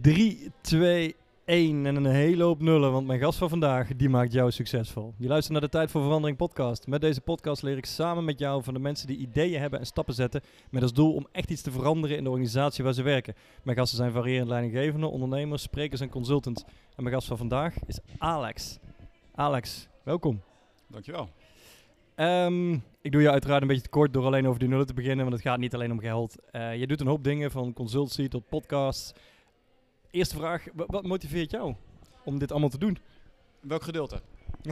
3, 2, 1 en een hele hoop nullen, want mijn gast van vandaag, die maakt jou succesvol. Je luistert naar de Tijd voor Verandering podcast. Met deze podcast leer ik samen met jou van de mensen die ideeën hebben en stappen zetten met als doel om echt iets te veranderen in de organisatie waar ze werken. Mijn gasten zijn variërend leidinggevenden, ondernemers, sprekers en consultants. En mijn gast van vandaag is Alex. Alex, welkom. Dankjewel. Ehm, ik doe je uiteraard een beetje te kort door alleen over die nullen te beginnen, want het gaat niet alleen om geld. Eh, je doet een hoop dingen, van consultancy tot podcasts. Eerste vraag, wa- wat motiveert jou om dit allemaal te doen? Welk gedeelte?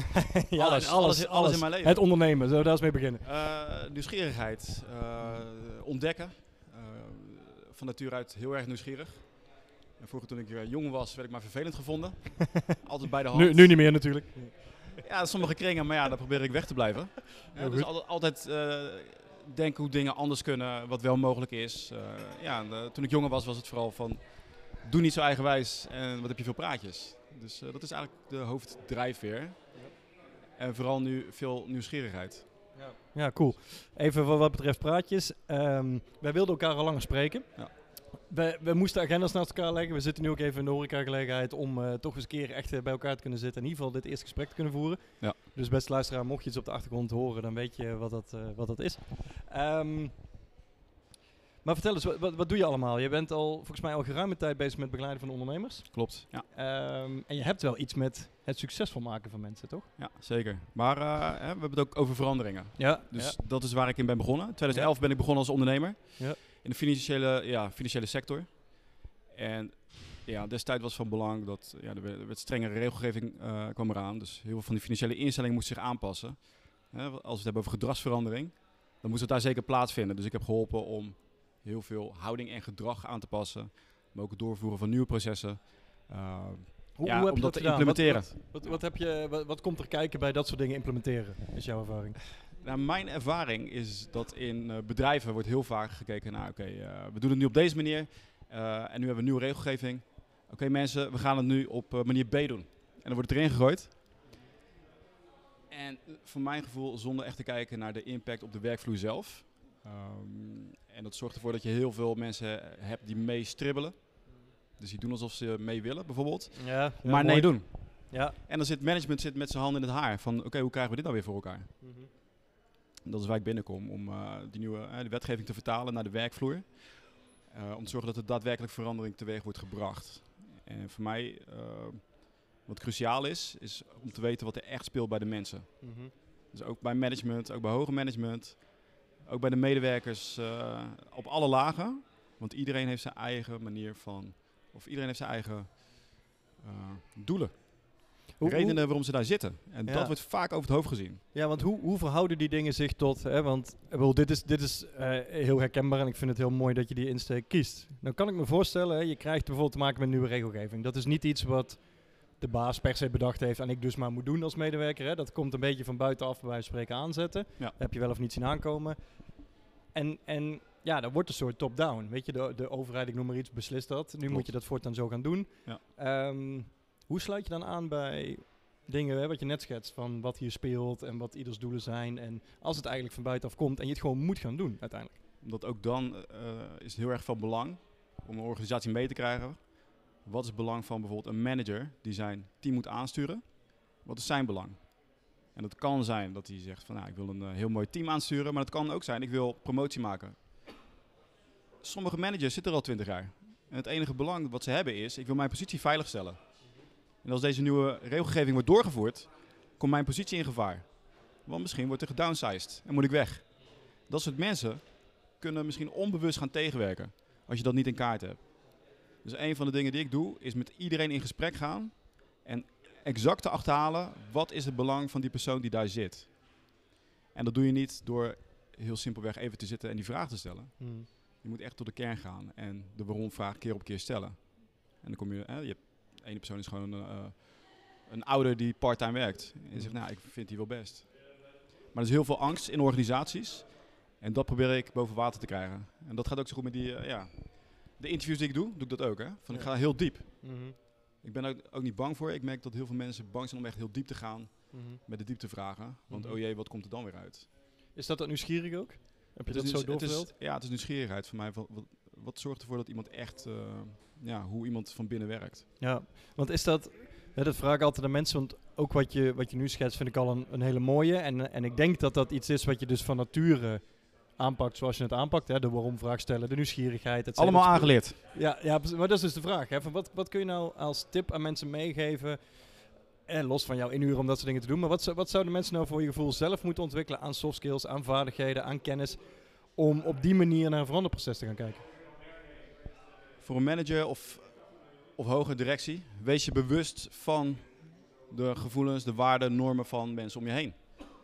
ja, alles, alles, alles, in mijn leven. Het ondernemen, zullen we daar eens mee beginnen? Eh, nieuwsgierigheid. eh, ontdekken. Eh, van nature uit heel erg nieuwsgierig. En vroeger toen ik jong was, werd ik maar vervelend gevonden. Altijd bij de hand. Nu, nu niet meer natuurlijk. Ja, sommige kringen, maar ja, daar probeer ik weg te blijven. Ja, dus altijd, denken hoe dingen anders kunnen, wat wel mogelijk is. Ja, en, toen ik jonger was, was het vooral van... Doe niet zo eigenwijs en wat heb je veel praatjes. Dus eh, dat is eigenlijk de hoofddrijfveer. En vooral nu veel nieuwsgierigheid. Ja, cool. Even wat, wat betreft praatjes. Ehm, wij wilden elkaar al langer spreken. Ja. We, we moesten agendas naast elkaar leggen. We zitten nu ook even in de horecagelegenheid om eh, toch eens een keer echt eh, bij elkaar te kunnen zitten. In ieder geval dit eerste gesprek te kunnen voeren. Ja. Dus beste luisteraar, mocht je iets op de achtergrond horen, dan weet je wat dat, eh, wat dat is. Ehm, maar vertel eens, wat, wat, doe je allemaal? Je bent al volgens mij al geruime tijd bezig met begeleiden van ondernemers. Klopt, ja. Ehm, en je hebt wel iets met het succesvol maken van mensen, toch? Ja, zeker. Maar eh, we hebben het ook over veranderingen. Ja. Dus dat is waar ik in ben begonnen. In 2011 ben ik begonnen als ondernemer. Ja. In de financiële, ja, financiële sector. En ja, destijds was van belang dat ja, er werd, er strengere regelgeving eh, kwam eraan. Dus heel veel van die financiële instellingen moesten zich aanpassen. Hè, als we het hebben over gedragsverandering, dan moest het daar zeker plaatsvinden. Dus ik heb geholpen om heel veel houding en gedrag aan te passen. Maar ook het doorvoeren van nieuwe processen. Uh, Hoe, Ja, hoe heb je dat te gedaan? implementeren. Wat, wat, wat, heb je, wat, komt er kijken bij dat soort dingen implementeren, is jouw ervaring? Nou, mijn ervaring is dat in eh, bedrijven wordt heel vaak gekeken naar, oké, eh, we doen het nu op deze manier eh, en nu hebben we een nieuwe regelgeving. Oké mensen, we gaan het nu op eh, manier B doen. En dan wordt het erin gegooid. En eh, voor mijn gevoel zonder echt te kijken naar de impact op de werkvloer zelf. Ehm, en dat zorgt ervoor dat je heel veel mensen hebt die mee stribbelen. Dus die doen alsof ze mee willen bijvoorbeeld. Ja, maar nee doen. Ja. En dan zit management zit met zijn handen in het haar. Van oké, hoe krijgen we dit nou weer voor elkaar? En dat is waar ik binnenkom, om eh, die nieuwe eh, de wetgeving te vertalen naar de werkvloer. Eh, om te zorgen dat er daadwerkelijk verandering teweeg wordt gebracht. En voor mij, eh, wat cruciaal is, is om te weten wat er echt speelt bij de mensen. Dus ook bij management, ook bij hoger management, ook bij de medewerkers eh, op alle lagen. Want iedereen heeft zijn eigen manier van, of iedereen heeft zijn eigen eh, doelen. Hoe- redenen waarom ze daar zitten. En Ja. dat wordt vaak over het hoofd gezien. Ja, want hoe, hoe verhouden die dingen zich tot... Hè, want bedoel, dit is, dit is eh, heel herkenbaar en ik vind het heel mooi dat je die insteek kiest. Nou kan ik me voorstellen, hè, je krijgt bijvoorbeeld te maken met nieuwe regelgeving. Dat is niet iets wat de baas per se bedacht heeft en ik dus maar moet doen als medewerker. Hè. Dat komt een beetje van buitenaf bij wijze van spreken aanzetten. Ja. Dat heb je wel of niet zien aankomen. En, en ja, dat wordt een soort top-down. Weet je, de, de overheid, ik noem maar iets, beslist dat. Nu moet je dat voortaan zo gaan doen. Ja. Ehm, hoe sluit je dan aan bij dingen hè, wat je net schetst van wat hier speelt en wat ieders doelen zijn. En als het eigenlijk van buitenaf komt en je het gewoon moet gaan doen uiteindelijk. Omdat ook dan eh, is het heel erg van belang om een organisatie mee te krijgen. Wat is het belang van bijvoorbeeld een manager die zijn team moet aansturen? Wat is zijn belang? En dat kan zijn dat hij zegt van nou, ik wil een eh, heel mooi team aansturen, maar het kan ook zijn ik wil promotie maken. Sommige managers zitten er al 20 jaar. En het enige belang wat ze hebben is, ik wil mijn positie veiligstellen. En als deze nieuwe regelgeving wordt doorgevoerd, komt mijn positie in gevaar. Want misschien wordt er gedownsized en moet ik weg. Dat soort mensen kunnen misschien onbewust gaan tegenwerken als je dat niet in kaart hebt. Dus een van de dingen die ik doe is met iedereen in gesprek gaan en exact te achterhalen wat is het belang van die persoon die daar zit. En dat doe je niet door heel simpelweg even te zitten en die vraag te stellen. Je moet echt tot de kern gaan en de waarom-vraag keer op keer stellen. En dan kom je, hè, je hebt, de ene persoon is gewoon een, eh, een ouder die part-time werkt. En je zegt, nou, ik vind die wel best. Maar er is heel veel angst in organisaties. En dat probeer ik boven water te krijgen. En dat gaat ook zo goed met die, eh, ja, de interviews die ik doe, doe ik dat ook. Hè? Van, ik ga heel diep. Ik ben er ook, niet bang voor. Ik merk dat heel veel mensen bang zijn om echt heel diep te gaan met de dieptevragen. Want Mhm. oh jee, wat komt er dan weer uit? Is dat dat nieuwsgierig ook? Heb je Het dat zo is- doorverteld? Ja, het is nieuwsgierigheid voor mij. Wat, wat, wat zorgt ervoor dat iemand echt, eh, ja, hoe iemand van binnen werkt. Ja, want is dat, hè, dat vraag ik altijd aan mensen, want ook wat je, wat je nu schetst vind ik al een, een hele mooie. En, en ik denk dat dat iets is wat je dus van nature aanpakt zoals je het aanpakt. Hè? De waarom-vraag stellen, de nieuwsgierigheid. Allemaal aangeleerd. Ja, ja, maar dat is dus de vraag. Hè? Van wat, wat kun je nou als tip aan mensen meegeven? En los van jouw inhuren om dat soort dingen te doen. Maar wat, wat zouden mensen nou voor je gevoel zelf moeten ontwikkelen aan soft skills, aan vaardigheden, aan kennis. Om op die manier naar een veranderproces te gaan kijken? Voor een manager of, of hogere directie, wees je bewust van de gevoelens, de waarden, normen van mensen om je heen.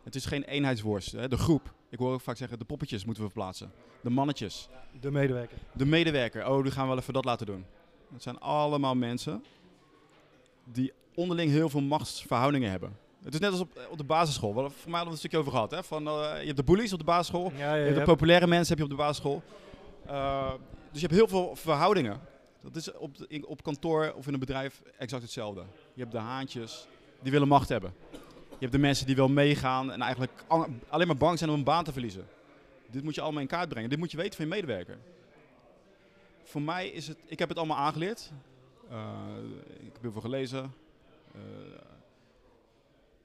Het is geen eenheidsworst. Hè? De groep. Ik hoor ook vaak zeggen, de poppetjes moeten we verplaatsen. De mannetjes. De medewerker. De medewerker. Oh, die gaan we wel even dat laten doen. Het zijn allemaal mensen die onderling heel veel machtsverhoudingen hebben. Het is net als op, op de basisschool. Voor mij hadden we het een stukje over gehad. Hè? Van, eh, je hebt de bullies op de basisschool. Ja, Je hebt de populaire mensen heb je op de basisschool. Uh, dus je hebt heel veel verhoudingen. Dat is op, de- in- op kantoor of in een bedrijf exact hetzelfde. Je hebt de haantjes die willen macht hebben. Je hebt de mensen die wel meegaan en eigenlijk al- alleen maar bang zijn om een baan te verliezen. Dit moet je allemaal in kaart brengen. Dit moet je weten van je medewerker. Voor mij is het, ik heb het allemaal aangeleerd. Uh, ik heb heel veel gelezen. Uh,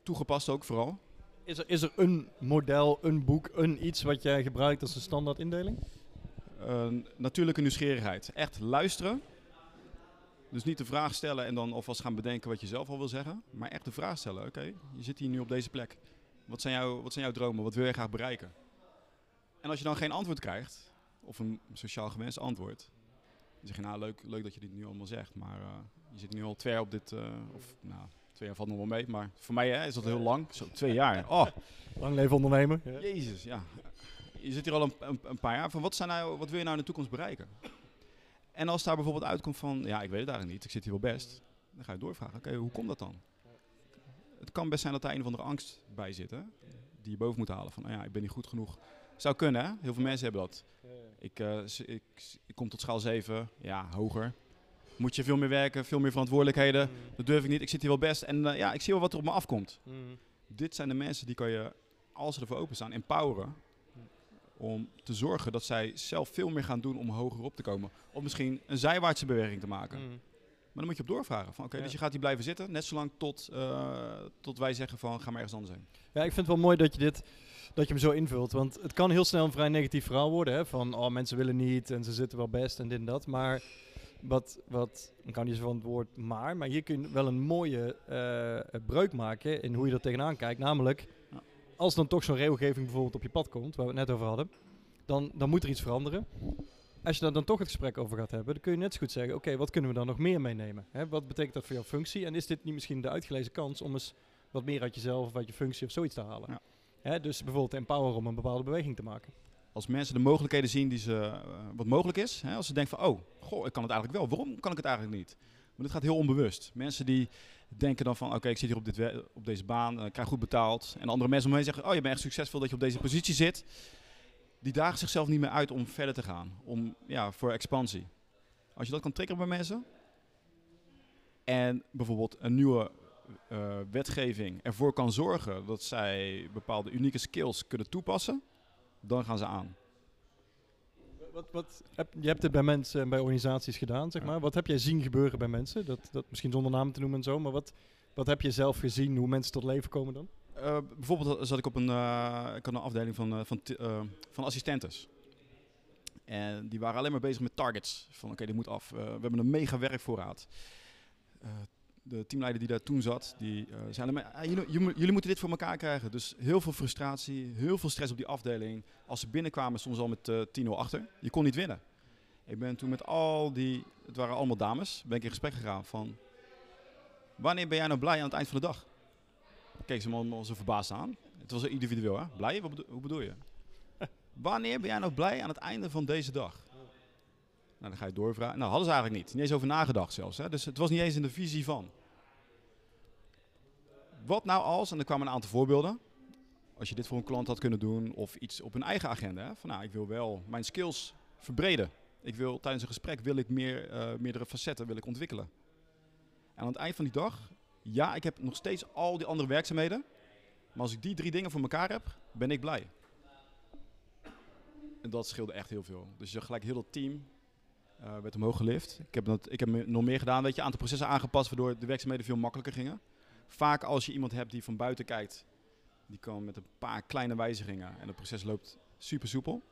toegepast ook vooral. Is er, is er een model, een boek, een iets wat jij gebruikt als een standaard indeling? Uh, natuurlijke nieuwsgierigheid. Echt luisteren. Dus niet de vraag stellen en dan alvast gaan bedenken wat je zelf al wil zeggen. Maar echt de vraag stellen. Oké, je zit hier nu op deze plek. Wat zijn, jouw, wat zijn jouw dromen? Wat wil je graag bereiken? En als je dan geen antwoord krijgt, of een sociaal gewenst antwoord. Dan zeg je, nou leuk, leuk dat je dit nu allemaal zegt. Maar uh, je zit nu al twee jaar op dit, uh, of nou, twee jaar valt nog wel mee. Maar voor mij hè, is dat heel lang. Zo twee jaar. Oh, Lang leven ondernemen. Jezus, ja. Je zit hier al een, een, een, paar jaar. Van wat, zijn nou, wat wil je nou in de toekomst bereiken? En als daar bijvoorbeeld uitkomt van, ja, ik weet het eigenlijk niet, ik zit hier wel best. Dan ga je doorvragen, oké, okay, hoe komt dat dan? Het kan best zijn dat daar een of andere angst bij zit, hè? Die je boven moet halen. Van, oh ja, ik ben niet goed genoeg. Zou kunnen, hè? Heel veel mensen hebben dat. Ik, uh, ik, ik kom tot schaal 7, ja, hoger. Moet je veel meer werken, veel meer verantwoordelijkheden. Mm. Dat durf ik niet, ik zit hier wel best. En uh, ja, ik zie wel wat er op me afkomt. Mm. Dit zijn de mensen die kan je, als ze ervoor openstaan, empoweren om te zorgen dat zij zelf veel meer gaan doen om hoger op te komen. Of misschien een zijwaartse beweging te maken. Mm. Maar dan moet je op doorvragen. Van, oké, okay, ja. Dus je gaat hier blijven zitten, net zolang tot, uh, tot wij zeggen van ga maar ergens anders heen. Ja, ik vind het wel mooi dat je dit dat je hem zo invult. Want het kan heel snel een vrij negatief verhaal worden. Hè? Van oh, mensen willen niet en ze zitten wel best en dit en dat. Maar wat, wat ik kan niet zo van het woord maar, maar hier kun je wel een mooie uh, breuk maken in hoe je er tegenaan kijkt. Namelijk. Als dan toch zo'n regelgeving bijvoorbeeld op je pad komt, waar we het net over hadden, dan, dan moet er iets veranderen. Als je daar dan toch het gesprek over gaat hebben, dan kun je net zo goed zeggen, oké, okay, wat kunnen we dan nog meer meenemen? Hè? Wat betekent dat voor jouw functie? En is dit niet misschien de uitgelezen kans om eens wat meer uit jezelf of uit je functie of zoiets te halen? Ja. Hè? Dus bijvoorbeeld empower om een bepaalde beweging te maken. Als mensen de mogelijkheden zien die ze, uh, wat mogelijk is, hè? als ze denken van, oh, goh, ik kan het eigenlijk wel. Waarom kan ik het eigenlijk niet? Maar dit gaat heel onbewust. Mensen die denken dan van, oké, ik zit hier op, dit op deze baan, uh, ik krijg goed betaald. En andere mensen om zeggen, oh, je bent echt succesvol dat je op deze positie zit. Die dagen zichzelf niet meer uit om verder te gaan, om, ja, voor expansie. Als je dat kan triggeren bij mensen en bijvoorbeeld een nieuwe uh, wetgeving ervoor kan zorgen dat zij bepaalde unieke skills kunnen toepassen, dan gaan ze aan. Wat, wat, heb, je hebt het bij mensen en bij organisaties gedaan, zeg maar. Wat heb jij zien gebeuren bij mensen? Dat, dat misschien zonder namen te noemen en zo, maar wat, wat heb je zelf gezien, hoe mensen tot leven komen dan? Uh, bijvoorbeeld zat ik op een, uh, ik had een afdeling van, uh, van, van assistentes. En die waren alleen maar bezig met targets. Van oké, okay, dit moet af. we hebben een mega werkvoorraad. De teamleider die daar toen zat, die zei alleen maar, jullie, jullie, moeten dit voor elkaar krijgen. Dus heel veel frustratie, heel veel stress op die afdeling. Als ze binnenkwamen ze al met 10-0 achter. Je kon niet winnen. Ik ben toen met al die, het waren allemaal dames, ben ik in gesprek gegaan van... Wanneer ben jij nou blij aan het eind van de dag? keek ze me allemaal zo verbaasd aan. Het was individueel, hè? Blij? Wat hoe bedoel je? Wanneer ben jij nou blij aan het einde van deze dag? Nou, dan ga je doorvragen. Nou, hadden ze eigenlijk niet. Niet eens over nagedacht zelfs. Hè? Dus het was niet eens in de visie van. Wat nou als, en er kwamen een aantal voorbeelden. Als je dit voor een klant had kunnen doen of iets op hun eigen agenda. Van nou, ik wil wel mijn skills verbreden. Ik wil tijdens een gesprek wil ik meer, uh, meerdere facetten wil ik ontwikkelen. En aan het eind van die dag ja, ik heb nog steeds al die andere werkzaamheden. Maar als ik die drie dingen voor elkaar heb, ben ik blij. En dat scheelde echt heel veel. Dus je gelijk heel dat team eh, werd omhoog gelift. Ik heb, dat, ik heb nog meer gedaan, weet je, een aantal processen aangepast, waardoor de werkzaamheden veel makkelijker gingen. Vaak als je iemand hebt die van buiten kijkt, die kan met een paar kleine wijzigingen en het proces loopt super soepel.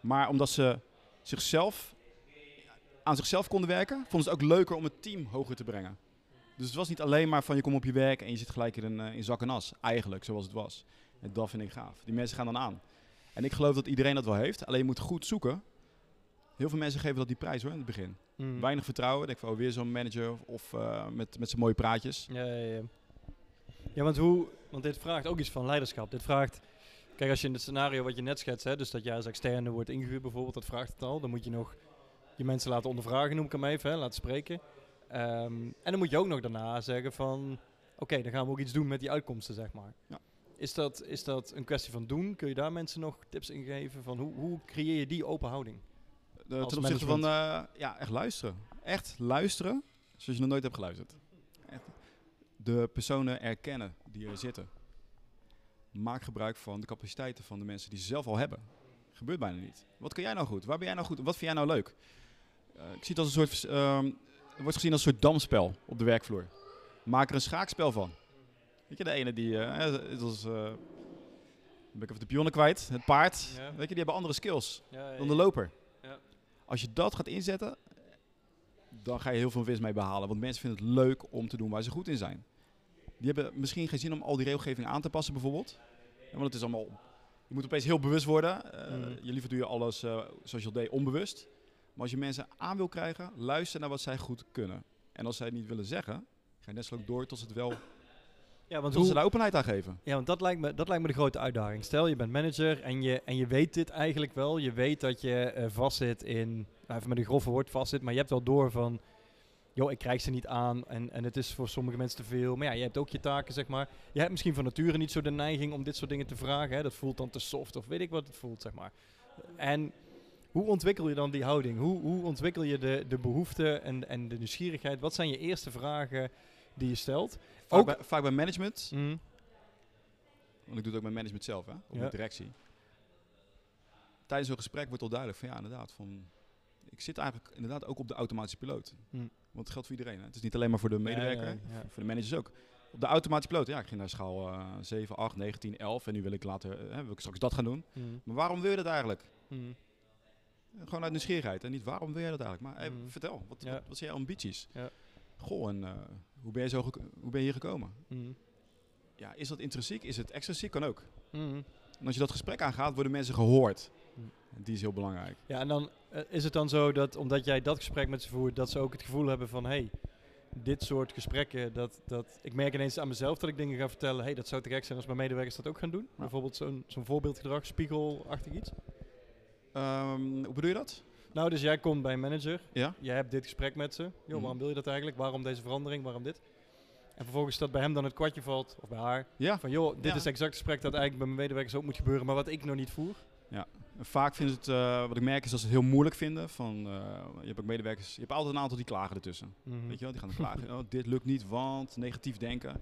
Maar omdat ze zichzelf, aan zichzelf konden werken, vonden ze het ook leuker om het team hoger te brengen. Dus het was niet alleen maar van je komt op je werk en je zit gelijk in, eh, in zak en as. Eigenlijk, zoals het was. En dat vind ik gaaf. Die mensen gaan dan aan. En ik geloof dat iedereen dat wel heeft. Alleen je moet goed zoeken. Heel veel mensen geven dat die prijs hoor, in het begin. Mm. Weinig vertrouwen. Denk van, oh, weer zo'n manager of, of eh, met, met zijn mooie praatjes. Ja, ja, ja. ja, want hoe, want dit vraagt ook iets van leiderschap. Dit vraagt, kijk, als je in het scenario wat je net schetst, hè, dus dat jij als externe wordt ingehuurd bijvoorbeeld, dat vraagt het al. Dan moet je nog je mensen laten ondervragen, noem ik hem even, hè, laten spreken. Ehm, en dan moet je ook nog daarna zeggen van, oké, dan gaan we ook iets doen met die uitkomsten, zeg maar. Ja. Is dat, is dat een kwestie van doen? Kun je daar mensen nog tips in geven van hoe, hoe creëer je die open houding? De, Als ten opzichte van, eh, ja, echt luisteren. Echt luisteren, zoals je nog nooit hebt geluisterd. Echt. De personen erkennen die er zitten. Maak gebruik van de capaciteiten van de mensen die ze zelf al hebben. Gebeurt bijna niet. Wat kun jij nou goed? Waar ben jij nou goed? Wat vind jij nou leuk? Eh, ik zie het als een soort, ehm, het wordt gezien als een soort damspel op de werkvloer. Maak er een schaakspel van. Weet je, de ene die, eh, het was, eh, ben ik even de pionnen kwijt, het paard. Ja. Weet je, die hebben andere skills Ja, dan de loper. Als je dat gaat inzetten, dan ga je heel veel winst mee behalen. Want mensen vinden het leuk om te doen waar ze goed in zijn. Die hebben misschien geen zin om al die regelgeving aan te passen bijvoorbeeld. Want het is allemaal... Je moet opeens heel bewust worden. Mhm. Je liever doe je alles eh, zoals je al deed, onbewust. Maar als je mensen aan wil krijgen, luister naar wat zij goed kunnen. En als zij het niet willen zeggen, ga je net zo lang door tot ze, het wel, Ja, want ze daar openheid aan geven. Ja, want dat lijkt, me, dat lijkt me de grote uitdaging. Stel, je bent manager en je, en je weet dit eigenlijk wel. Je weet dat je eh, vastzit in, nou, even met een grove woord vastzit, maar je hebt wel door van, joh, ik krijg ze niet aan en, en het is voor sommige mensen te veel. Maar ja, je hebt ook je taken, zeg maar. Je hebt misschien van nature niet zo de neiging om dit soort dingen te vragen. Hè. Dat voelt dan te soft of weet ik wat het voelt, zeg maar. En hoe ontwikkel je dan die houding? Hoe, hoe ontwikkel je de, de behoefte en, en de nieuwsgierigheid? Wat zijn je eerste vragen die je stelt? Vaak, Ook- bij, vaak bij management, Mm, want ik doe het ook met management zelf, hè, of Ja. met directie. Tijdens een gesprek wordt al duidelijk van ja, inderdaad, van, ik zit eigenlijk inderdaad ook op de automatische piloot. Hm. Want het geldt voor iedereen. Hè. Het is niet alleen maar voor de medewerker, Ja, voor de managers ook. Op de automatische piloot, ja, ik ging naar schaal eh 7, 8, 9, 10, 11 en nu wil ik later, eh, wil ik straks dat gaan doen. Mm, Maar waarom wil je dat eigenlijk? mm. Gewoon uit nieuwsgierigheid en niet waarom wil je dat eigenlijk. Maar hey, vertel, wat, wat, wat zijn je ambities? Ja. Goh, en eh, hoe, ben je zo hoe ben je hier gekomen? Mm. Ja, is dat intrinsiek? Is het extrinsiek? Kan ook. Mm. En als je dat gesprek aangaat, worden mensen gehoord. Mhm. En die is heel belangrijk. Ja, en dan eh, is het dan zo dat omdat jij dat gesprek met ze voert, dat ze ook het gevoel hebben van, hey, dit soort gesprekken, dat, dat ik merk ineens aan mezelf dat ik dingen ga vertellen, hey, dat zou te gek zijn als mijn medewerkers dat ook gaan doen. Bijvoorbeeld zo'n zo'n voorbeeldgedrag, spiegelachtig iets. Ehm, hoe bedoel je dat? Nou, dus jij komt bij een manager, Ja. jij hebt dit gesprek met ze. Joh, Mhm. waarom wil je dat eigenlijk? Waarom deze verandering? Waarom dit? En vervolgens dat bij hem dan het kwartje valt, of bij haar, Ja. van joh, dit Ja. is exact het gesprek dat eigenlijk bij mijn medewerkers ook moet gebeuren, maar wat ik nog niet voer. En Vaak vinden ze het, eh, wat ik merk is dat ze het heel moeilijk vinden. Van, eh, je hebt ook medewerkers, je hebt altijd een aantal die klagen ertussen. Mhm. Weet je wel, die gaan klagen. Oh, dit lukt niet, want negatief denken.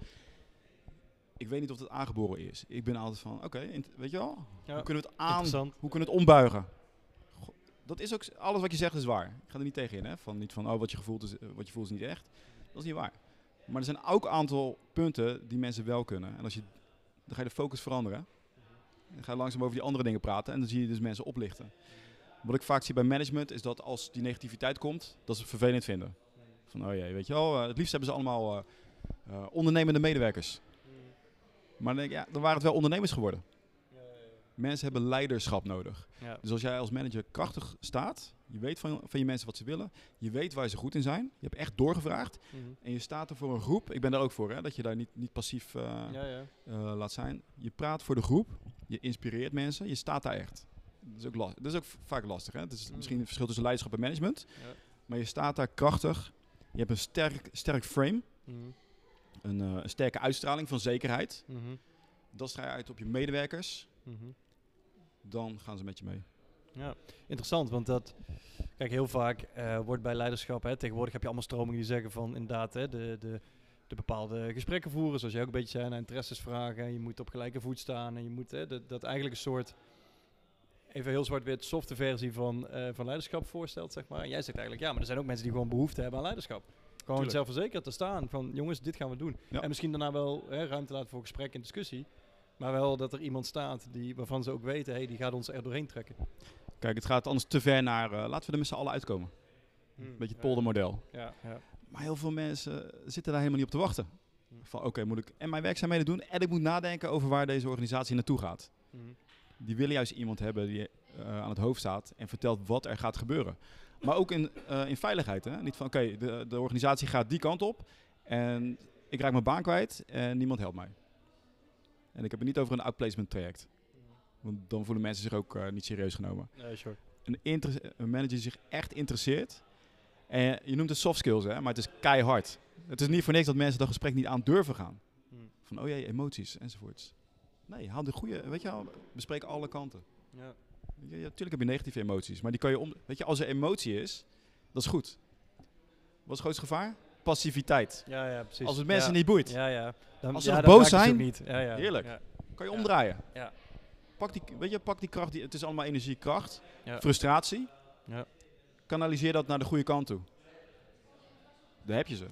Ik weet niet of het aangeboren is. Ik ben altijd van, oké, weet je wel, Ja, hoe kunnen we het aan, hoe kunnen we het ombuigen? Dat is ook, alles wat je zegt is waar. Ik ga er niet tegen in, hè. Van niet van, oh, wat je, gevoeld is, eh, wat je voelt is niet echt. Dat is niet waar. Maar er zijn ook een aantal punten die mensen wel kunnen. En als je, dan ga je de focus veranderen. Dan ga je langzaam over die andere dingen praten. En dan zie je dus mensen oplichten. Wat ik vaak zie bij management is dat als die negativiteit komt, dat ze het vervelend vinden. Van, oh jee, weet je wel, eh, het liefst hebben ze allemaal eh, ondernemende medewerkers. Maar dan denk ik, ja, dan waren het wel ondernemers geworden. Mensen hebben leiderschap nodig. Ja. Dus als jij als manager krachtig staat, je weet van, van je mensen wat ze willen, je weet waar ze goed in zijn, je hebt echt doorgevraagd Mhm. en je staat er voor een groep. Ik ben daar ook voor, hè, dat je daar niet, niet passief eh, Ja, ja. eh, laat zijn. Je praat voor de groep, je inspireert mensen, je staat daar echt. Dat is ook, last, dat is ook vaak lastig. Hè? Het is Mm. misschien een verschil tussen leiderschap en management, Ja. maar je staat daar krachtig. Je hebt een sterk, sterk frame, Mhm. een, eh, een sterke uitstraling van zekerheid. Mhm. Dat straal je uit op je medewerkers, Mhm. Dan gaan ze met je mee. Ja, interessant, want dat, kijk, heel vaak eh, wordt bij leiderschap, hè, tegenwoordig heb je allemaal stromingen die zeggen van inderdaad, hè, de, de, de bepaalde gesprekken voeren, zoals jij ook een beetje zei, naar interesses vragen, en je moet op gelijke voet staan en je moet, hè, dat, dat eigenlijk een soort even heel zwart-wit softe versie van, eh, van leiderschap voorstelt, zeg maar. En jij zegt eigenlijk, ja, maar er zijn ook mensen die gewoon behoefte hebben aan leiderschap. Gewoon Tuurlijk. zelfverzekerd te staan van, jongens, dit gaan we doen. Ja. En misschien daarna wel hè, ruimte laten voor gesprek en discussie. Maar wel dat er iemand staat die, waarvan ze ook weten, hey, die gaat ons er doorheen trekken. Kijk, het gaat anders te ver naar, eh, laten we er met z'n allen uitkomen. Een beetje het poldermodel. Ja, ja. Maar heel veel mensen zitten daar helemaal niet op te wachten. Hm. Van oké, moet ik en mijn werkzaamheden doen en ik moet nadenken over waar deze organisatie naartoe gaat. Mhm. Die willen juist iemand hebben die eh, aan het hoofd staat en vertelt wat er gaat gebeuren. Maar ook in, eh, in veiligheid. Hè? Niet van oké, de, de organisatie gaat die kant op en ik raak mijn baan kwijt en niemand helpt mij. En ik heb het niet over een outplacement traject. Want dan voelen mensen zich ook eh, niet serieus genomen. Nee, sure. Een, manager die zich echt interesseert. En je noemt het soft skills, hè, maar het is keihard. Het is niet voor niks dat mensen dat gesprek niet aan durven gaan. Mhm. Van, oh jee, emoties enzovoorts. Nee, haal de goede, weet je wel, bespreek alle kanten. Ja. Ja, ja, tuurlijk heb je negatieve emoties, maar die kan je om... Weet je, als er emotie is, dat is goed. Wat is het grootste gevaar? Passiviteit. Ja, ja, precies. Als het mensen ja. niet boeit, Ja, ja. Dan, Als ze boos zijn, niet. Ja, ja. heerlijk. Ja. kan je omdraaien. Ja. Pak die, weet je, pak die kracht, die, het is allemaal energie, kracht, frustratie. Ja. Kanaliseer dat naar de goede kant toe. Daar heb je ze.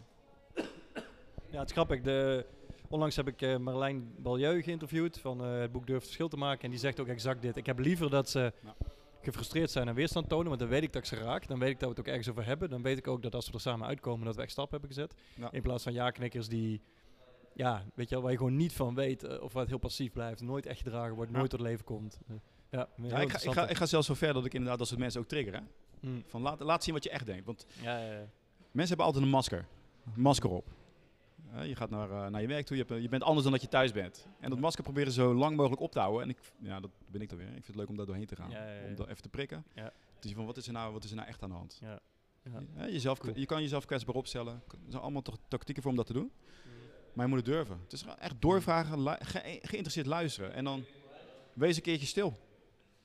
Ja, het is grappig. De, onlangs heb ik eh, Marlijn Balieu geïnterviewd van eh, het boek Durf Verschil te maken. En die zegt ook exact dit. Ik heb liever dat ze Ja. Gefrustreerd zijn en weerstand tonen, want dan weet ik dat ik ze raak. Dan weet ik dat we het ook ergens over hebben. Dan weet ik ook dat als we er samen uitkomen, dat we echt stappen hebben gezet. Ja. In plaats van ja-knikkers die, ja, weet je wel, waar je gewoon niet van weet eh, of het heel passief blijft. Nooit echt gedragen wordt, Ja. nooit tot leven komt. Eh, ja, Ja, ik, ga, ik, ga, interessant. ik ga zelfs zo ver dat ik inderdaad dat soort mensen ook trigger. Hè? Mm. Van laat, laat zien wat je echt denkt. Want Ja, ja, ja. mensen hebben altijd een masker. Een masker op. Eh, je gaat naar, eh, naar je werk toe, je, hebt, een- je bent anders dan dat je thuis bent. En dat masker proberen zo lang mogelijk op te houden. En ik, ja, dat ben ik dan weer. Ik vind het leuk om daar doorheen te gaan. Om dat even te prikken. Ja. Te zien van wat is er nou, wat is er nou echt aan de hand. Ja. Jezelf, Cool. Je kan jezelf kwetsbaar opstellen. Er zijn allemaal toch tactieken voor om dat te doen. Maar je moet het durven. Het is echt doorvragen, lu- ge- geïnteresseerd luisteren. En dan wees een keertje stil.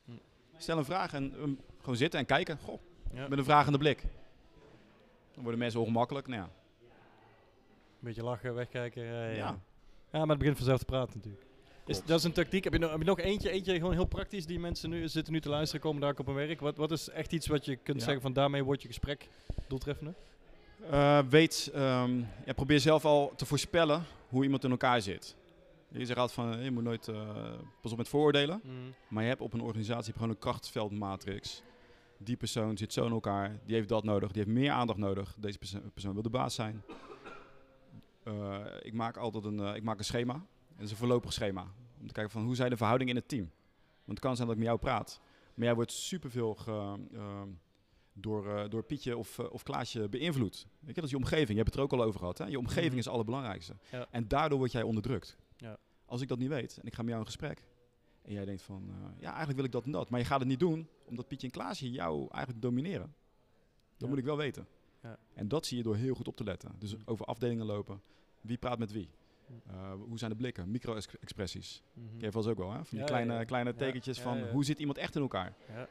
Hm. Stel een vraag en um, gewoon zitten en kijken. Goh, Ja. met een vragende blik. Dan worden mensen ongemakkelijk. Nou ja, beetje lachen, wegkijken. Ja, ja. Maar het begint vanzelf te praten natuurlijk. Is, dat is een tactiek. Heb je, nog, heb je nog eentje, eentje gewoon heel praktisch die mensen nu zitten nu te luisteren, komen daar op hun werk? Wat, wat is echt iets wat je kunt Ja. zeggen van daarmee wordt je gesprek doeltreffender? Eh, weet, ehm, ja, probeer zelf al te voorspellen hoe iemand in elkaar zit. Je zegt altijd van, je moet nooit, eh, pas op met vooroordelen. Maar je hebt op een organisatie gewoon een krachtveldmatrix. Die persoon zit zo in elkaar, die heeft dat nodig, die heeft meer aandacht nodig. Deze perso- persoon wil de baas zijn. Eh, ik maak altijd een, eh, ik maak een schema. En dat is een voorlopig schema. Om te kijken van hoe zijn de verhoudingen in het team. Want het kan zijn dat ik met jou praat. Maar jij wordt superveel ge, ehm, door, eh, door Pietje of, of Klaasje beïnvloed. Weet je, dat is je omgeving. Je hebt het er ook al over gehad. Hè? Je omgeving Mhm. is het allerbelangrijkste. Ja. En daardoor word jij onderdrukt. Ja. Als ik dat niet weet en ik ga met jou in gesprek. En jij denkt van, ja, eigenlijk wil ik dat en dat. Maar je gaat het niet doen, omdat Pietje en Klaasje jou eigenlijk domineren. Dat Ja. moet ik wel weten. Ja. En dat zie je door heel goed op te letten. Dus Mhm. over afdelingen lopen. Wie praat met wie? Mhm. Eh, hoe zijn de blikken? Micro-expressies. Mhm. Ken je vast ook wel, hè? Van die Ja, kleine, ja, ja. kleine tekentjes van, hoe zit iemand echt in elkaar? Ja.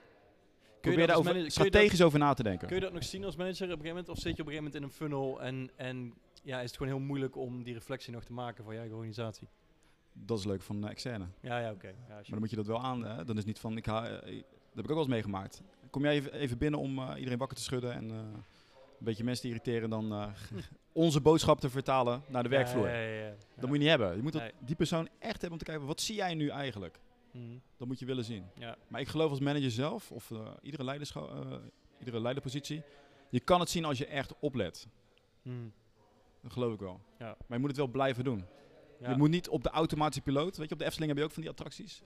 Probeer daar over kun je dat- strategisch over na te denken. Kun je dat nog zien als manager op een gegeven moment? Of zit je op een gegeven moment in een funnel en, en ja, is het gewoon heel moeilijk om die reflectie nog te maken voor je eigen organisatie? Dat is leuk van eh, externe. Ja, ja, oké. Ja, Maar dan moet je dat wel aan. Hè? Dan is niet van, ik ha, eh, dat heb ik ook wel eens meegemaakt. Kom jij even, even binnen om iedereen wakker te schudden en een beetje mensen te irriteren, dan eh, onze boodschap te vertalen naar de werkvloer. Ja, ja, ja. Dat moet je niet hebben. Je moet dat, Nee. die persoon echt hebben om te kijken, wat zie jij nu eigenlijk? Mhm. Dat moet je willen zien. Ja. Maar ik geloof als manager zelf, of eh, iedere, eh, iedere leiderpositie, je kan het zien als je echt oplet. Mhm. Dat geloof ik wel. Ja. Maar je moet het wel blijven doen. Je moet niet op de automatische piloot. Weet je, op de Efteling heb je ook van die attracties.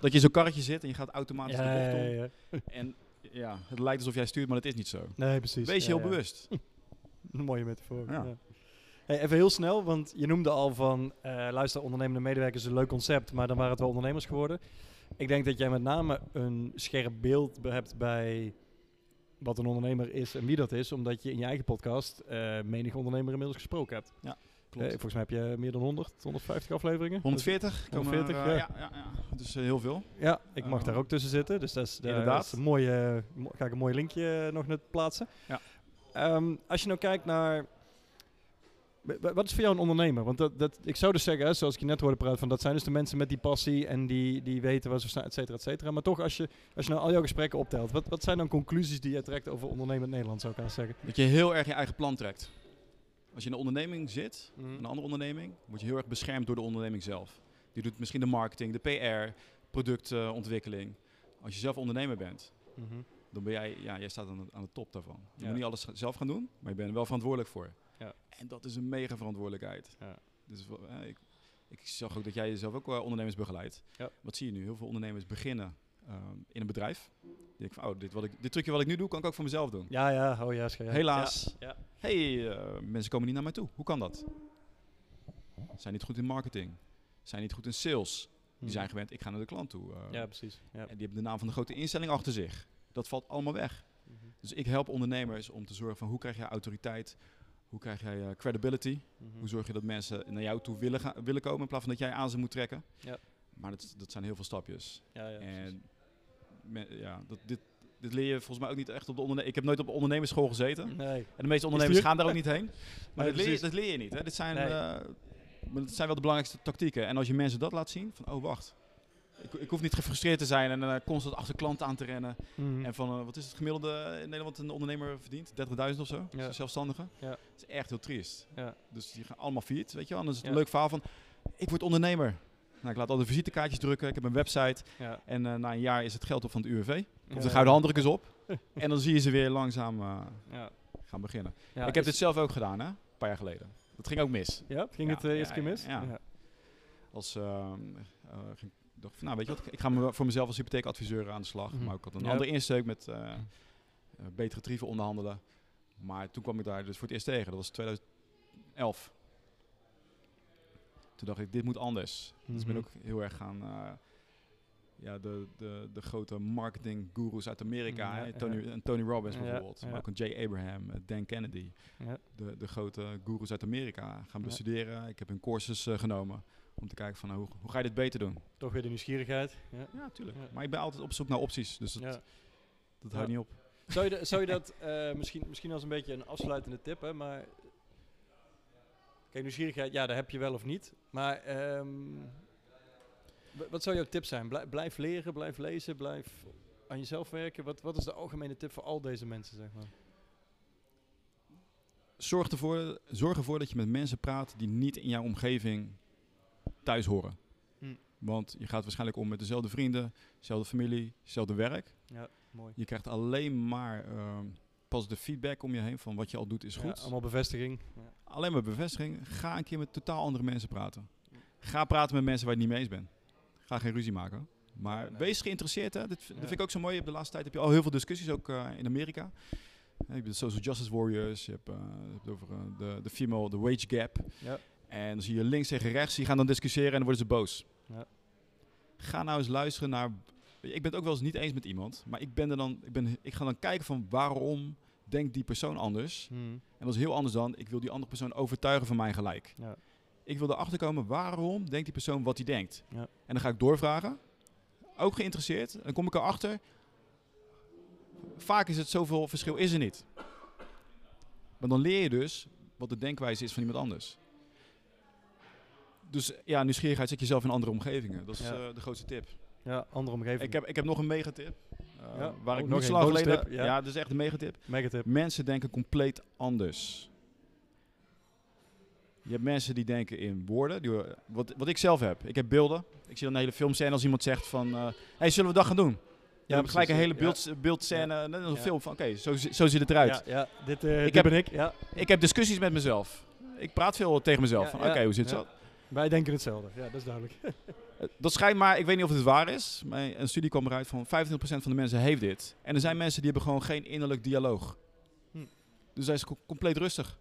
Dat je in zo'n karretje zit en je gaat automatisch de bocht ja, om. ja, ja. En ja, het lijkt alsof jij stuurt, maar dat is niet zo. Nee, precies. Wees je Ja, heel ja. bewust. Een mooie metafoor. Ja. Ja. Hey, even heel snel, want je noemde al van eh luister, ondernemende medewerkers is een leuk concept, maar dan waren het wel ondernemers geworden. Ik denk dat jij met name een scherp beeld be- hebt bij wat een ondernemer is en wie dat is, omdat je in je eigen podcast eh menig ondernemer inmiddels gesproken hebt. Klopt. Eh, volgens mij heb je meer dan 100, 150 afleveringen. 140? komen 140, er, eh, ja. ja. Ja, ja, Dus eh, heel veel. Ja, ik mag daar ook tussen zitten. Dus dat is, inderdaad. is een mooie, mo- ga ik een mooi linkje nog net plaatsen. Ja. Ehm, als je nou kijkt naar Wa- wa- Wat is voor jou een ondernemer? Want dat, dat, ik zou dus zeggen, hè, zoals ik je net hoorde praten, van dat zijn dus de mensen met die passie en die, die weten waar ze staan, et cetera, et cetera. Maar toch, als je, als je nou al jouw gesprekken optelt, wat, wat zijn dan conclusies die je trekt over ondernemend Nederland, zou ik gaan zeggen? Dat je heel erg je eigen plan trekt. Als je in een onderneming zit, Mhm. een andere onderneming, word je heel erg beschermd door de onderneming zelf. Die doet misschien de marketing, de PR, productontwikkeling. Als je zelf ondernemer bent, Mhm. dan ben jij, ja, jij staat aan de, aan de top daarvan. Je Ja. moet niet alles zelf gaan doen, maar je bent er wel verantwoordelijk voor. Ja. En dat is een mega verantwoordelijkheid. Ja. Dus eh, ik, ik zag ook dat jij jezelf ook wel ondernemers begeleidt. Ja. Wat zie je nu? Heel veel ondernemers beginnen ehm, in een bedrijf. Van, oh, dit, wat ik, dit trucje wat ik nu doe, kan ik ook voor mezelf doen. Ja, ja, oh ja. Helaas. Ja. hey, eh, mensen komen niet naar mij toe. Hoe kan dat? Zijn niet goed in marketing. Zijn niet goed in sales. Die zijn gewend, ik ga naar de klant toe. eh. Ja, precies. Ja. En die hebben de naam van de grote instelling achter zich. Dat valt allemaal weg. Mhm. Dus ik help ondernemers om te zorgen van hoe krijg jij autoriteit, hoe krijg jij eh, credibility, Mhm. hoe zorg je dat mensen naar jou toe willen, gaan, willen komen in plaats van dat jij aan ze moet trekken. Ja. Maar dat, dat zijn heel veel stapjes. Ja, ja, precies. en me- ja, dat, dit, dit leer je volgens mij ook niet echt op de ondernemers. Ik heb nooit op de ondernemersschool gezeten. Nee. En de meeste ondernemers gaan daar ook niet heen. Maar Nee, dat, leer dat leer je niet. Hè. Dit zijn, Nee. eh, maar dat zijn wel de belangrijkste tactieken. En als je mensen dat laat zien, van oh wacht. Ik, ik hoef niet gefrustreerd te zijn en eh, constant achter klanten aan te rennen. Mhm. En van, eh, wat is het gemiddelde in Nederland een ondernemer verdient? 30.000 of zo? Ja. Zelfstandige? Ja. Dat is echt heel triest. Ja. Dus die gaan allemaal failliet, weet je wel. En dan is het een leuk verhaal van, ik word ondernemer. Nou, ik laat al de visitekaartjes drukken, ik heb een website. Ja. En eh, na een jaar is het geld op van het UWV. Komt de gouden handdruk eens op. en dan zie je ze weer langzaam eh, Ja. gaan beginnen. Ik heb dit zelf ook gedaan, hè? Een paar jaar geleden. Dat ging ook mis. Ja, ging het de ja, eerste keer mis? ja. Als, ehm, eh, ging, dacht nou weet je wat, ik ga me voor mezelf als hypotheekadviseur aan de slag. Mhm. Maar ik had een andere insteek met eh, eh, betere tarieven onderhandelen. Maar toen kwam ik daar dus voor het eerst tegen. Dat was 2011. Toen dacht ik, dit moet anders. Dus ik ben Mhm. ook heel erg gaan... eh, ja, de, de, de grote marketing gurus uit Amerika. Ja, hè, Tony, ja. Tony Robbins bijvoorbeeld. ja. Maar ook een Jay Abraham, eh, Dan Kennedy. Ja. De, de grote gurus uit Amerika gaan bestuderen. Ik heb hun courses eh, genomen. Om te kijken van nou, hoe, hoe ga je dit beter doen? Toch weer de nieuwsgierigheid. Ja. Ja, tuurlijk. Maar ik ben altijd op zoek naar opties. Dus dat, dat houdt niet op. Zou, je de- zou je dat misschien, misschien als een beetje een afsluitende tip, hè, maar... Kijk, nieuwsgierigheid, ja, daar heb je wel of niet. Maar ehm, wa- wat zou jouw tip zijn? Blij- blijf leren, blijf lezen, blijf aan jezelf werken. Wat, wat is de algemene tip voor al deze mensen, zeg maar? Zorg ervoor, zorg ervoor dat je met mensen praat die niet in jouw omgeving thuis horen. Hm. Want je gaat waarschijnlijk om met dezelfde vrienden, dezelfde familie, dezelfde werk. Ja, mooi. Je krijgt alleen maar ehm positieve feedback om je heen van wat je al doet is Ja, goed. allemaal bevestiging. Ja. Alleen maar bevestiging. Ga een keer met totaal andere mensen praten. Ga praten met mensen waar je niet mee eens bent. Ga geen ruzie maken. Maar nee. wees geïnteresseerd. Hè? Dit, dat vind ik ook zo mooi. Hebt de laatste tijd heb je al heel veel discussies, ook eh, in Amerika. Je hebt de Social Justice Warriors. Je hebt, eh, je hebt over eh, de, de female, de wage gap. Ja. En dan zie je links tegen rechts. Die gaan dan discussiëren en dan worden ze boos. Ja. Ga nou eens luisteren naar... Ik ben het ook wel eens niet eens met iemand. Maar ik, ben er dan, ik, ben, ik ga dan kijken van waarom denkt die persoon anders. Hm. En dat is heel anders dan, ik wil die andere persoon overtuigen van mijn gelijk. Ja. Ik wil erachter komen, waarom denkt die persoon wat hij denkt? Ja. En dan ga ik doorvragen. Ook geïnteresseerd. Dan kom ik erachter. Vaak is het zoveel verschil is er niet. Maar dan leer je dus wat de denkwijze is van iemand anders. Dus ja, nieuwsgierigheid zet jezelf in andere omgevingen. Dat is Ja. eh, de grootste tip. ja, andere omgeving. Ik heb, ik heb nog een megatip. Eh, Ja. Waar Oh, ik nog niet zo één lang bonus geleden... tip, ja. Ja. dat is echt een megatip. Megatip. Mensen denken compleet anders. Je hebt mensen die denken in woorden. Die, wat, wat ik zelf heb. Ik heb beelden. Ik zie dan een hele filmscène als iemand zegt van... eh hey, zullen we dat gaan doen? Ja, precies. gelijk een hele Ja. beeld, beeldscène. een Ja. film van... Oké, zo, zo ziet het eruit. Ja, ja dit, eh, dit heb- ben ik. Ja. Ik heb discussies met mezelf. Ik praat veel tegen mezelf. Ja, van, ja, Oké, hoe zit ja. dat? Wij denken hetzelfde. Ja, dat is duidelijk. Eh, Dat schijnt maar, ik weet niet of het waar is. Maar een studie kwam eruit van 25% van de mensen heeft dit. En er zijn mensen die hebben gewoon geen innerlijk dialoog. Hm. Dus hij is co- compleet rustig.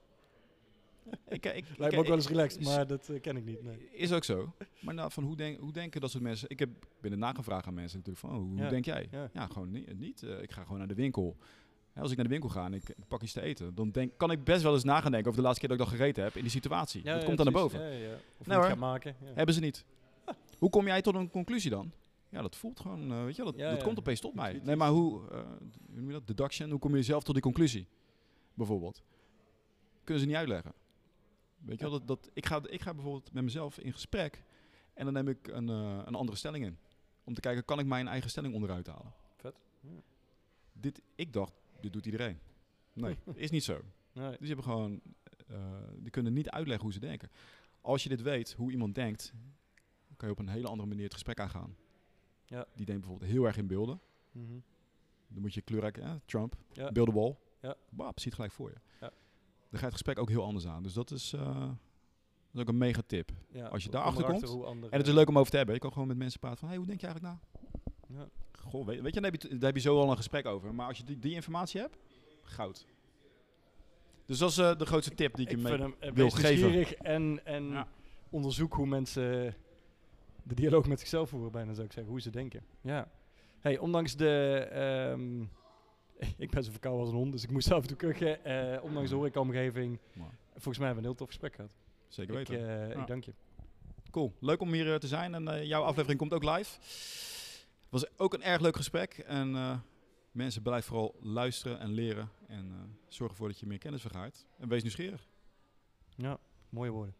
ik, ik, Lijkt me ook wel eens relaxed, maar dat eh, ken ik niet. Nee. Is ook zo. Maar nou, van hoe, denk, hoe denken dat soort mensen... Ik heb binnen nagevraagd aan mensen natuurlijk van, oh, hoe Ja, denk jij? ja. Ja, gewoon niet. niet eh, ik ga gewoon naar de winkel. Hè, als ik naar de winkel ga en ik, ik pak iets te eten, dan denk, kan ik best wel eens na gaan denken over de laatste keer dat ik dat gegeten heb in die situatie. dat komt dan naar boven. Ja, ja, ja. Of hoor. gaat maken. Ja. Hebben ze niet. Hoe kom jij tot een conclusie dan? Ja, dat voelt gewoon, eh, weet je, dat, Ja, dat ja. komt opeens tot mij. Nee, maar hoe, eh, hoe noem je dat? Deduction, hoe kom je zelf tot die conclusie? Bijvoorbeeld. Kunnen ze niet uitleggen. Weet je wel, dat, dat, ik, ga, ik ga bijvoorbeeld met mezelf in gesprek en dan neem ik een, eh, een andere stelling in. Om te kijken, kan ik mijn eigen stelling onderuit halen? Vet. Ja. Dit, ik dacht, dit doet iedereen. Nee, is niet zo. Nee. Dus die hebben gewoon, eh, die kunnen niet uitleggen hoe ze denken. Als je dit weet, hoe iemand denkt, kan je op een hele andere manier het gesprek aangaan. Ja. Die denkt bijvoorbeeld heel erg in beelden. Mhm. Dan moet je kleurrijk, hè, Trump, Ja. beeld de wall. Ja. Bap, ziet gelijk voor je. Ja. Dan gaat het gesprek ook heel anders aan. Dus dat is, eh, dat is ook een mega tip. Ja, Als je daarachter komt, En het is leuk om over te hebben. Je kan gewoon met mensen praten van, hey, hoe denk je eigenlijk na? Ja. Goh, weet, weet je, daar heb je, daar heb je zo al een gesprek over. Maar als je die, die informatie hebt, goud. Dus dat is eh, de grootste tip die ik, ik je mee... hem wil geven. nieuwsgierig en, en Ja. onderzoek hoe mensen de dialoog met zichzelf voeren, bijna zou ik zeggen, hoe ze denken. Ja. Hey, ondanks de... ehm, ik ben zo verkouden als een hond, dus ik moest af en toe kuchen. eh, ondanks de horecaomgeving, Maar, volgens mij hebben we een heel tof gesprek gehad. zeker Ik, weten. eh, Ja. ik dank je. Cool. Leuk om hier eh, te zijn. En eh, jouw aflevering komt ook live. was ook een erg leuk gesprek. En eh, mensen, blijf vooral luisteren en leren. En eh, zorg ervoor dat je meer kennis vergaart. En wees nieuwsgierig. Ja, mooie woorden.